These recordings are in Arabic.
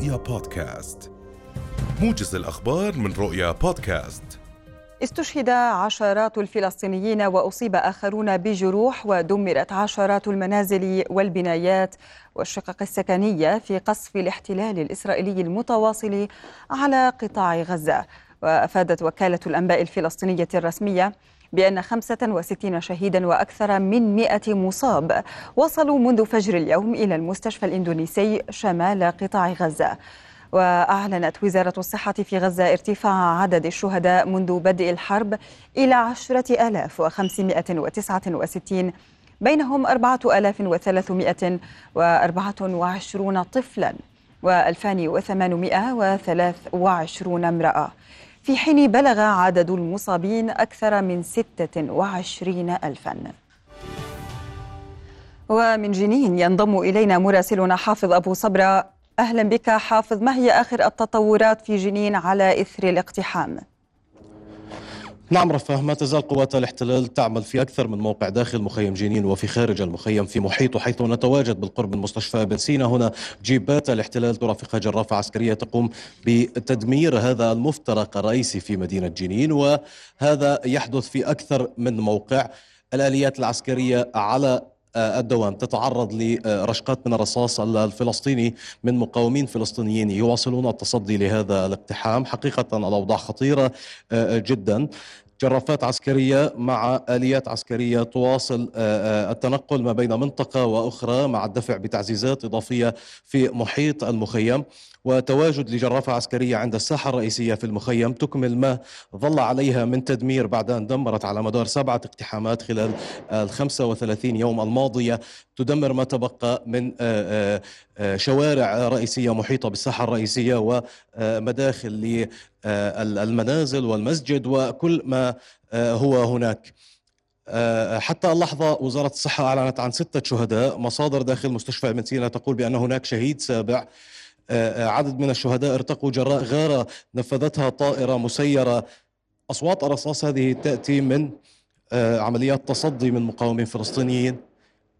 رؤيا بودكاست. موجز الأخبار من رؤيا بودكاست. استشهد عشرات الفلسطينيين وأصيب آخرون بجروح ودمرت عشرات المنازل والبنايات والشقق السكنية في قصف الاحتلال الإسرائيلي المتواصل على قطاع غزة. وأفادت وكالة الأنباء الفلسطينية الرسمية بأن 65 شهيدا وأكثر من 100 مصاب وصلوا منذ فجر اليوم إلى المستشفى الإندونيسي شمال قطاع غزة. وأعلنت وزارة الصحة في غزة ارتفاع عدد الشهداء منذ بدء الحرب إلى عشرة آلاف وخمسمائة وتسعة وستين بينهم أربعة آلاف وثلاثمائة وأربعة وعشرون طفلا وألفان وثمانمائة وثلاث وعشرون امرأة. في حين بلغ عدد المصابين أكثر من ستة وعشرين ألفاً ومن جنين ينضم إلينا مراسلنا حافظ أبو صبرة أهلا بك حافظ ما هي آخر التطورات في جنين على إثر الاقتحام؟ نعم رفاه ما تزال قوات الاحتلال تعمل في أكثر من موقع داخل مخيم جنين وفي خارج المخيم في محيطه حيث نتواجد بالقرب من مستشفى بن سينا هنا جيبات الاحتلال ترافقها جرافة عسكرية تقوم بتدمير هذا المفترق الرئيسي في مدينة جنين وهذا يحدث في أكثر من موقع. الآليات العسكرية على الدوام تتعرض لرشقات من الرصاص الفلسطيني من مقاومين فلسطينيين يواصلون التصدي لهذا الاقتحام. حقيقة الأوضاع خطيرة جدا. جرافات عسكرية مع آليات عسكرية تواصل التنقل ما بين منطقة وأخرى مع الدفع بتعزيزات إضافية في محيط المخيم وتواجد لجرافة عسكرية عند الساحة الرئيسية في المخيم تكمل ما ظل عليها من تدمير بعد أن دمرت على مدار سبعة اقتحامات خلال ال 35 يوم الماضية تدمر ما تبقى من شوارع رئيسية محيطة بالساحة الرئيسية ومداخل للمنازل والمسجد وكل ما هو هناك. حتى اللحظة وزارة الصحة أعلنت عن ستة شهداء مصادر داخل مستشفى ابن سينا تقول بأن هناك شهيد سابع. عدد من الشهداء ارتقوا جراء غارة نفذتها طائرة مسيرة. أصوات الرصاص هذه تأتي من عمليات تصدي من مقاومين فلسطينيين.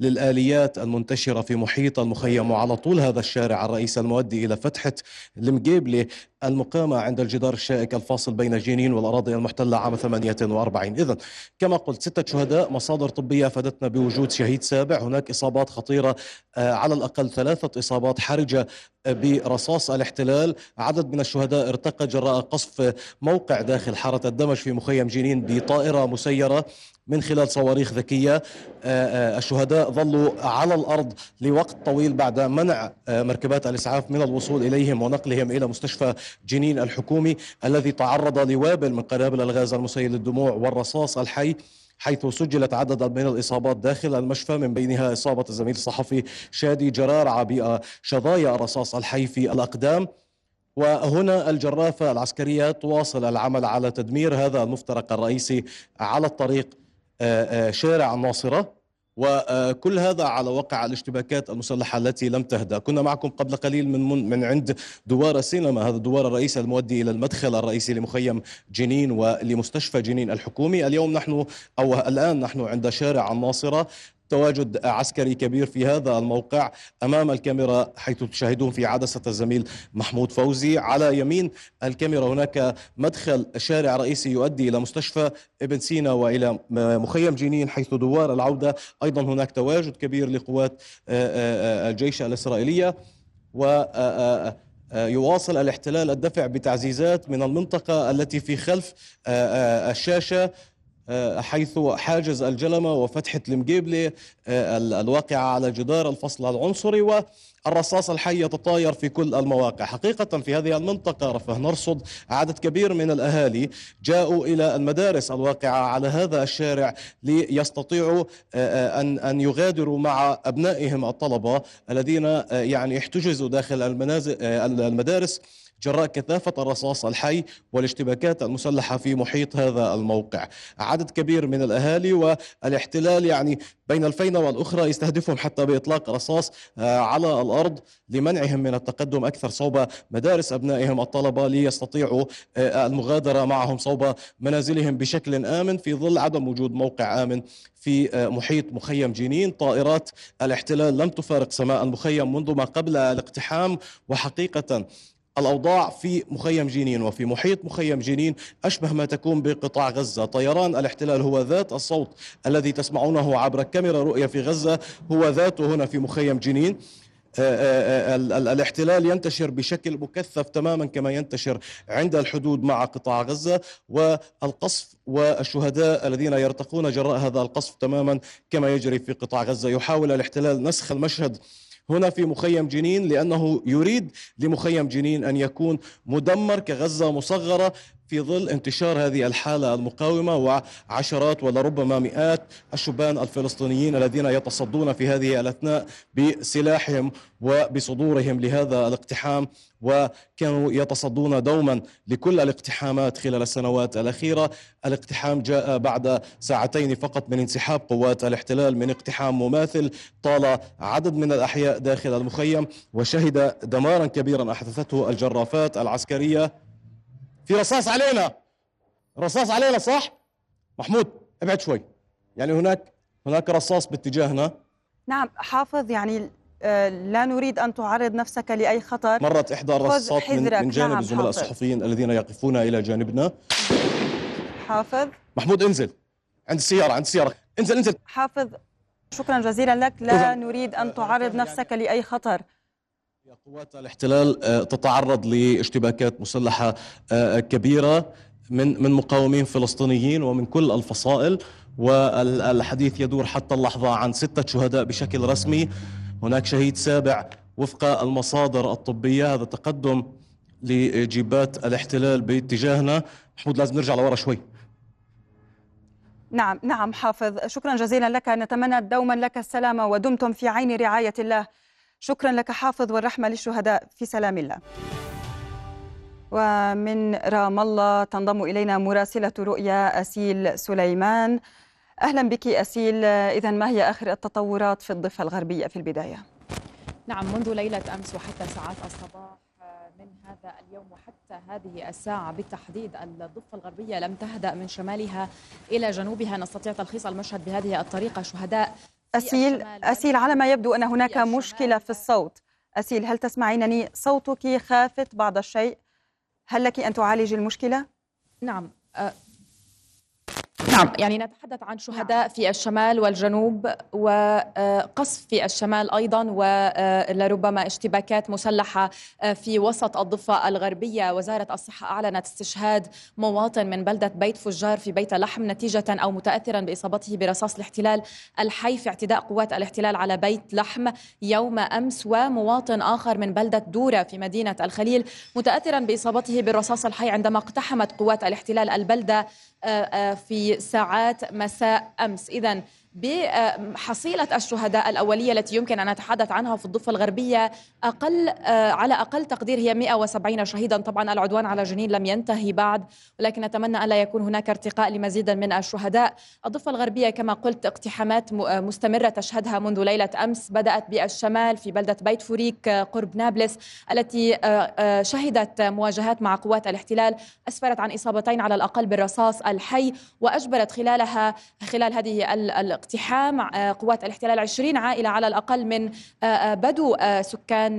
للآليات المنتشرة في محيط المخيم وعلى طول هذا الشارع الرئيسي المؤدي إلى فتحة المقيبلة المقامة عند الجدار الشائك الفاصل بين جنين والأراضي المحتلة عام 48 إذا كما قلت ستة شهداء مصادر طبية أفادتنا بوجود شهيد سابع. هناك إصابات خطيرة على الأقل ثلاثة إصابات حرجة برصاص الاحتلال. عدد من الشهداء ارتقى جراء قصف موقع داخل حارة الدمج في مخيم جنين بطائرة مسيرة من خلال صواريخ ذكية. الشهداء ظلوا على الأرض لوقت طويل بعد منع مركبات الإسعاف من الوصول إليهم ونقلهم إلى مستشفى جنين الحكومي الذي تعرض لوابل من قنابل الغاز المسيل للدموع والرصاص الحي حيث سجلت عدد من الإصابات داخل المشفى من بينها إصابة الزميل الصحفي شادي جرار بشظايا الرصاص الحي في الأقدام. وهنا الجرافة العسكرية تواصل العمل على تدمير هذا المفترق الرئيسي على الطريق شارع الناصرة وكل هذا على وقع الاشتباكات المسلحة التي لم تهدأ. كنا معكم قبل قليل من, من عند دوار السينما هذا الدوار الرئيسي المؤدي إلى المدخل الرئيسي لمخيم جنين ولمستشفى جنين الحكومي. اليوم نحن أو الآن نحن عند شارع الناصرة. تواجد عسكري كبير في هذا الموقع أمام الكاميرا حيث تشاهدون في عدسه الزميل محمود فوزي. على يمين الكاميرا هناك مدخل شارع رئيسي يؤدي إلى مستشفى ابن سينا وإلى مخيم جنين حيث دوار العودة. أيضا هناك تواجد كبير لقوات الجيش الإسرائيلية و يواصل الاحتلال الدفع بتعزيزات من المنطقة التي في خلف الشاشة. حيث حاجز الجلمة وفتحة المقيبلة الواقعة على جدار الفصل العنصري والرصاص الحي يتطاير في كل المواقع. حقيقة في هذه المنطقة رفه نرصد عدد كبير من الأهالي جاءوا إلى المدارس الواقعة على هذا الشارع ليستطيعوا أن أن يغادروا مع أبنائهم الطلبة الذين يعني احتجزوا داخل المنازل المدارس. جراء كثافة الرصاص الحي والاشتباكات المسلحة في محيط هذا الموقع. عدد كبير من الأهالي والاحتلال يعني بين الفينة والأخرى يستهدفهم حتى بإطلاق رصاص آه، على الأرض لمنعهم من التقدم أكثر صوب مدارس أبنائهم الطلبة ليستطيعوا آه، المغادرة معهم صوب منازلهم بشكل آمن في ظل عدم وجود موقع آمن في آه، محيط مخيم جنين. طائرات الاحتلال لم تفارق سماء المخيم منذ ما قبل الاقتحام وحقيقة الأوضاع في مخيم جنين وفي محيط مخيم جنين أشبه ما تكون بقطاع غزة. طيران الاحتلال هو ذات الصوت الذي تسمعونه عبر كاميرا رؤية في غزة هو ذاته هنا في مخيم جنين. آه، آه، آه، الاحتلال ينتشر بشكل مكثف تماما كما ينتشر عند الحدود مع قطاع غزة والقصف والشهداء الذين يرتقون جراء هذا القصف تماما كما يجري في قطاع غزة. يحاول الاحتلال نسخ المشهد هنا في مخيم جنين لأنه يريد لمخيم جنين أن يكون مدمر كغزة مصغرة. في ظل انتشار هذه الحالة المقاومة وعشرات ولربما مئات الشبان الفلسطينيين الذين يتصدون في هذه الأثناء بسلاحهم وبصدورهم لهذا الاقتحام وكانوا يتصدون دوما لكل الاقتحامات خلال السنوات الأخيرة. الاقتحام جاء بعد ساعتين فقط من انسحاب قوات الاحتلال من اقتحام مماثل. طال عدد من الأحياء داخل المخيم وشهد دمارا كبيرا أحدثته الجرافات العسكرية. في رصاص علينا. رصاص علينا صح؟ محمود ابعد شوي. يعني هناك هناك رصاص باتجاهنا. نعم حافظ يعني آه، لا نريد أن تعرض نفسك لأي خطر. مرت إحدى الرصاصات من, من جانب نعم الزملاء الصحفيين الذين يقفون إلى جانبنا. حافظ. محمود انزل. عند السيارة عند السيارة. انزل انزل. حافظ شكرا جزيلا لك. لا نريد أن تعرض نفسك لأي خطر. قوات الاحتلال آه، تتعرض لاشتباكات مسلحة آه، كبيرة من من مقاومين فلسطينيين ومن كل الفصائل والحديث يدور حتى اللحظة عن ستة شهداء بشكل رسمي. هناك شهيد سابع وفق المصادر الطبية. هذا تقدم لجيبات الاحتلال باتجاهنا. محمود لازم نرجع لورا شوي. نعم نعم حافظ. شكرا جزيلا لك. نتمنى دوما لك السلامة ودمتم في عين رعاية الله. شكرا لك حافظ والرحمة للشهداء. في سلام الله. ومن رام الله تنضم إلينا مراسلة رؤيا أسيل سليمان. أهلا بك أسيل. إذا ما هي آخر التطورات في الضفة الغربية في البداية؟ نعم منذ ليلة أمس وحتى ساعات الصباح من هذا اليوم وحتى هذه الساعة بالتحديد الضفة الغربية لم تهدأ من شمالها إلى جنوبها. نستطيع تلخيص المشهد بهذه الطريقة شهداء. أسيل أسيل على ما يبدو أن هناك مشكلة في الصوت. أسيل هل تسمعينني؟ صوتك خافت بعض الشيء. هل لك أن تعالج المشكلة؟ نعم. نعم. يعني نتحدث عن شهداء في الشمال والجنوب وقصف في الشمال أيضا ولربما اشتباكات مسلحة في وسط الضفة الغربية. وزارة الصحة أعلنت استشهاد مواطن من بلدة بيت فجار في بيت لحم نتيجة أو متاثرا بإصابته برصاص الاحتلال الحي في اعتداء قوات الاحتلال على بيت لحم يوم أمس. ومواطن آخر من بلدة دورة في مدينة الخليل متاثرا بإصابته بالرصاص الحي عندما اقتحمت قوات الاحتلال البلدة في ساعات مساء أمس. اذا بحصيلة الشهداء الأولية التي يمكن أن نتحدث عنها في الضفة الغربية أقل آه، على أقل تقدير هي 170 شهيدا. طبعا العدوان على جنين لم ينتهي بعد ولكن نتمنى لا يكون هناك ارتقاء لمزيد من الشهداء. الضفة الغربية كما قلت اقتحامات آه، مستمرة تشهدها منذ ليلة أمس بدأت بالشمال في بلدة بيت فوريك آه، قرب نابلس التي شهدت مواجهات مع قوات الاحتلال. أسفرت عن إصابتين على الأقل بالرصاص الحي وأجبرت خلالها خلال هذه اقتحام آه، قوات الاحتلال 20 عائلة على الأقل من آه، آه، بدو سكان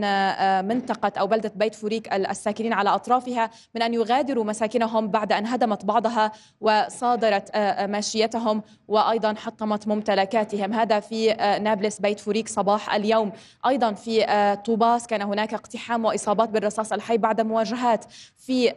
منطقة أو بلدة بيت فوريك الساكنين على أطرافها من أن يغادروا مساكنهم بعد أن هدمت بعضها وصادرت ماشيتهم وأيضا حطمت ممتلكاتهم. هذا في نابلس بيت فوريك صباح اليوم. أيضا في طوباس كان هناك اقتحام وإصابات بالرصاص الحي بعد مواجهات في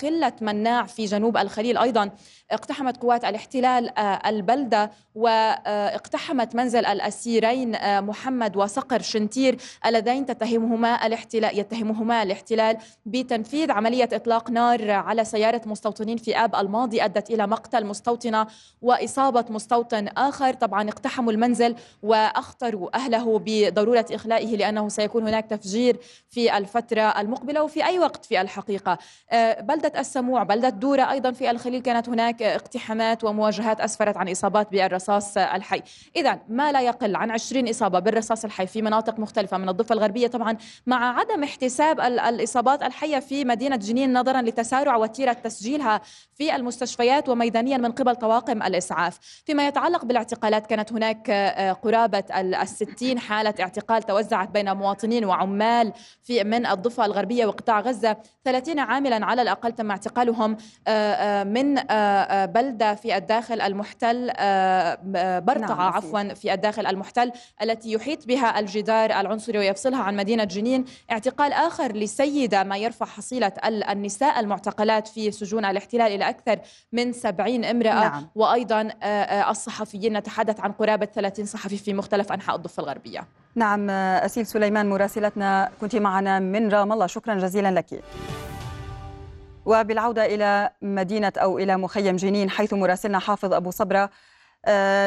خلة مناع في جنوب الخليل. أيضا اقتحمت قوات الاحتلال البلدة و اقتحمت منزل الأسيرين آه، محمد وصقر شنتير اللذين تتهمهما الاحتلال يتهمهما الاحتلال بتنفيذ عملية إطلاق نار على سيارة مستوطنين في آب الماضي أدت إلى مقتل مستوطنة وإصابة مستوطن آخر. طبعا اقتحموا المنزل وأخطروا أهله بضرورة إخلائه لأنه سيكون هناك تفجير في الفترة المقبلة وفي أي وقت في الحقيقة. آه، بلدة السموع بلدة دورة أيضا في الخليل كانت هناك اقتحامات ومواجهات أسفرت عن إصابات بالرصاص الحي. إذا ما لا يقل عن 20 إصابة بالرصاص الحي في مناطق مختلفة من الضفة الغربية طبعا مع عدم احتساب الإصابات الحية في مدينة جنين نظرا لتسارع وتيرة تسجيلها في المستشفيات وميدانيا من قبل طواقم الإسعاف. فيما يتعلق بالاعتقالات كانت هناك آه، قرابة الستين حالة اعتقال توزعت بين مواطنين وعمال في من الضفة الغربية وقطاع غزة. 30 عاملا على الأقل تم اعتقالهم آه، آه، من بلدة في الداخل المحتل برطعة نعم عفوا في الداخل المحتل التي يحيط بها الجدار العنصري ويفصلها عن مدينة جنين. اعتقال آخر لسيدة ما يرفع حصيلة النساء المعتقلات في سجون الاحتلال إلى أكثر من 70 امرأة. نعم. وأيضا الصحفيين نتحدث عن قرابة 30 صحفي في مختلف أنحاء الضفة الغربية. نعم أسيل سليمان مراسلتنا. كنت معنا من رام الله. شكرا جزيلا لك. وبالعودة إلى مدينة أو إلى مخيم جنين حيث مراسلنا حافظ أبو صبرة آه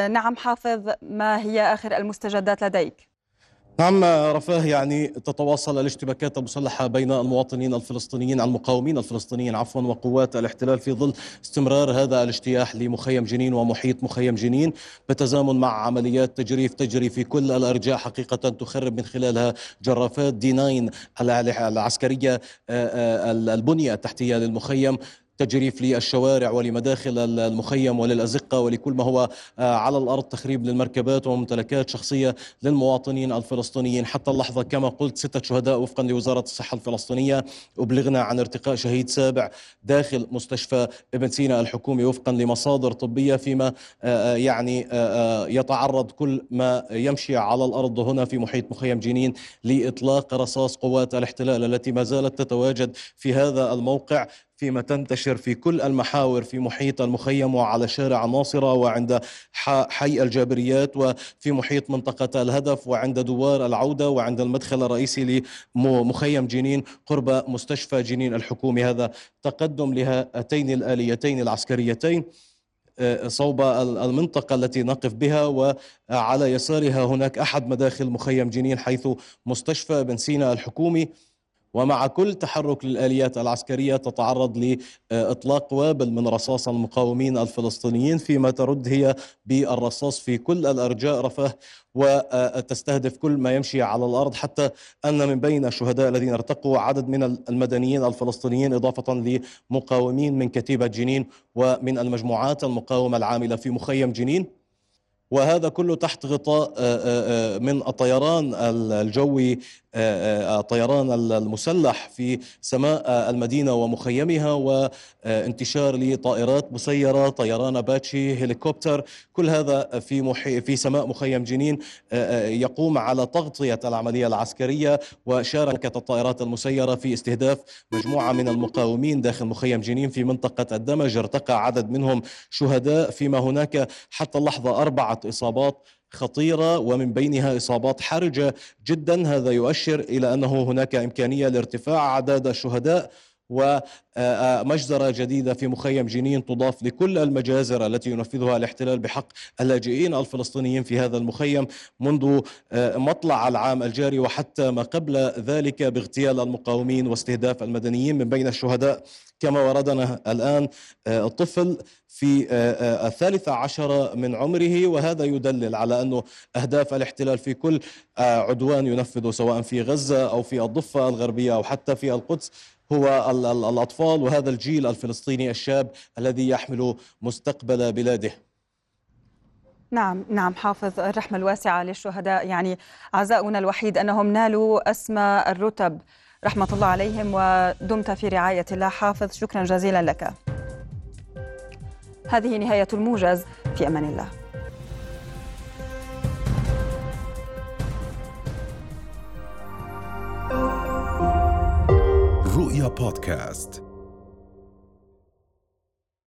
نعم حافظ ما هي آخر المستجدات لديك؟ نعم رفاه يعني تتواصل الاشتباكات المسلحة بين المواطنين الفلسطينيين المقاومين الفلسطينيين عفوا وقوات الاحتلال في ظل استمرار هذا الاجتياح لمخيم جنين ومحيط مخيم جنين بتزامن مع عمليات تجريف تجري في كل الأرجاء حقيقة تخرب من خلالها جرافات دي 9 العسكرية آه، آه، البنية التحتية للمخيم تجريف للشوارع ولمداخل المخيم وللأزقة ولكل ما هو آه، على الأرض تخريب للمركبات وممتلكات شخصية للمواطنين الفلسطينيين. حتى اللحظة كما قلت ستة شهداء وفقا لوزارة الصحة الفلسطينية أبلغنا عن ارتقاء شهيد سابع داخل مستشفى ابن سينا الحكومي وفقا لمصادر طبية فيما آه، آه، يعني يتعرض كل ما يمشي على الأرض هنا في محيط مخيم جنين لإطلاق رصاص قوات الاحتلال التي ما زالت تتواجد في هذا الموقع. فيما تنتشر في كل المحاور في محيط المخيم وعلى شارع الناصرة وعند حي الجابريات وفي محيط منطقة الهدف وعند دوار العودة وعند المدخل الرئيسي لمخيم جنين قرب مستشفى جنين الحكومي. هذا تقدم لهاتين الآليتين العسكريتين آه، صوب المنطقة التي نقف بها وعلى يسارها هناك أحد مداخل مخيم جنين حيث مستشفى بن سينا الحكومي. ومع كل تحرك للآليات العسكرية تتعرض لإطلاق وابل من رصاص المقاومين الفلسطينيين فيما ترد هي بالرصاص في كل الأرجاء رفاه وتستهدف كل ما يمشي على الأرض. حتى أن من بين الشهداء الذين ارتقوا عدد من المدنيين الفلسطينيين إضافة لمقاومين من كتيبة جنين ومن المجموعات المقاومة العاملة في مخيم جنين. وهذا كله تحت غطاء من الطيران الجوي الطيران المسلح في سماء المدينة ومخيمها وانتشار لطائرات مسيرة طيران باتشي هليكوبتر كل هذا في محي في سماء مخيم جنين يقوم على تغطية العملية العسكرية وشاركت الطائرات المسيرة في استهداف مجموعة من المقاومين داخل مخيم جنين في منطقة الدمج ارتقى عدد منهم شهداء فيما هناك حتى اللحظة أربعة إصابات خطيرة ومن بينها إصابات حرجة جدا. هذا يؤشر إلى أنه هناك إمكانية لارتفاع أعداد الشهداء ومجزرة جديدة في مخيم جنين تضاف لكل المجازر التي ينفذها الاحتلال بحق اللاجئين الفلسطينيين في هذا المخيم منذ مطلع العام الجاري وحتى ما قبل ذلك باغتيال المقاومين واستهداف المدنيين من بين الشهداء. كما وردنا الآن الطفل في الثالثة عشر من عمره وهذا يدلل على أنه أهداف الاحتلال في كل عدوان ينفذه سواء في غزة أو في الضفة الغربية أو حتى في القدس. هو الأطفال وهذا الجيل الفلسطيني الشاب الذي يحمل مستقبل بلاده. نعم نعم حافظ الرحمة الواسعة للشهداء. يعني عزاؤنا الوحيد أنهم نالوا أسمى الرتب. رحمة الله عليهم ودمت في رعاية الله. حافظ شكرا جزيلا لك. هذه نهاية الموجز. في أمان الله. رؤيا بودكاست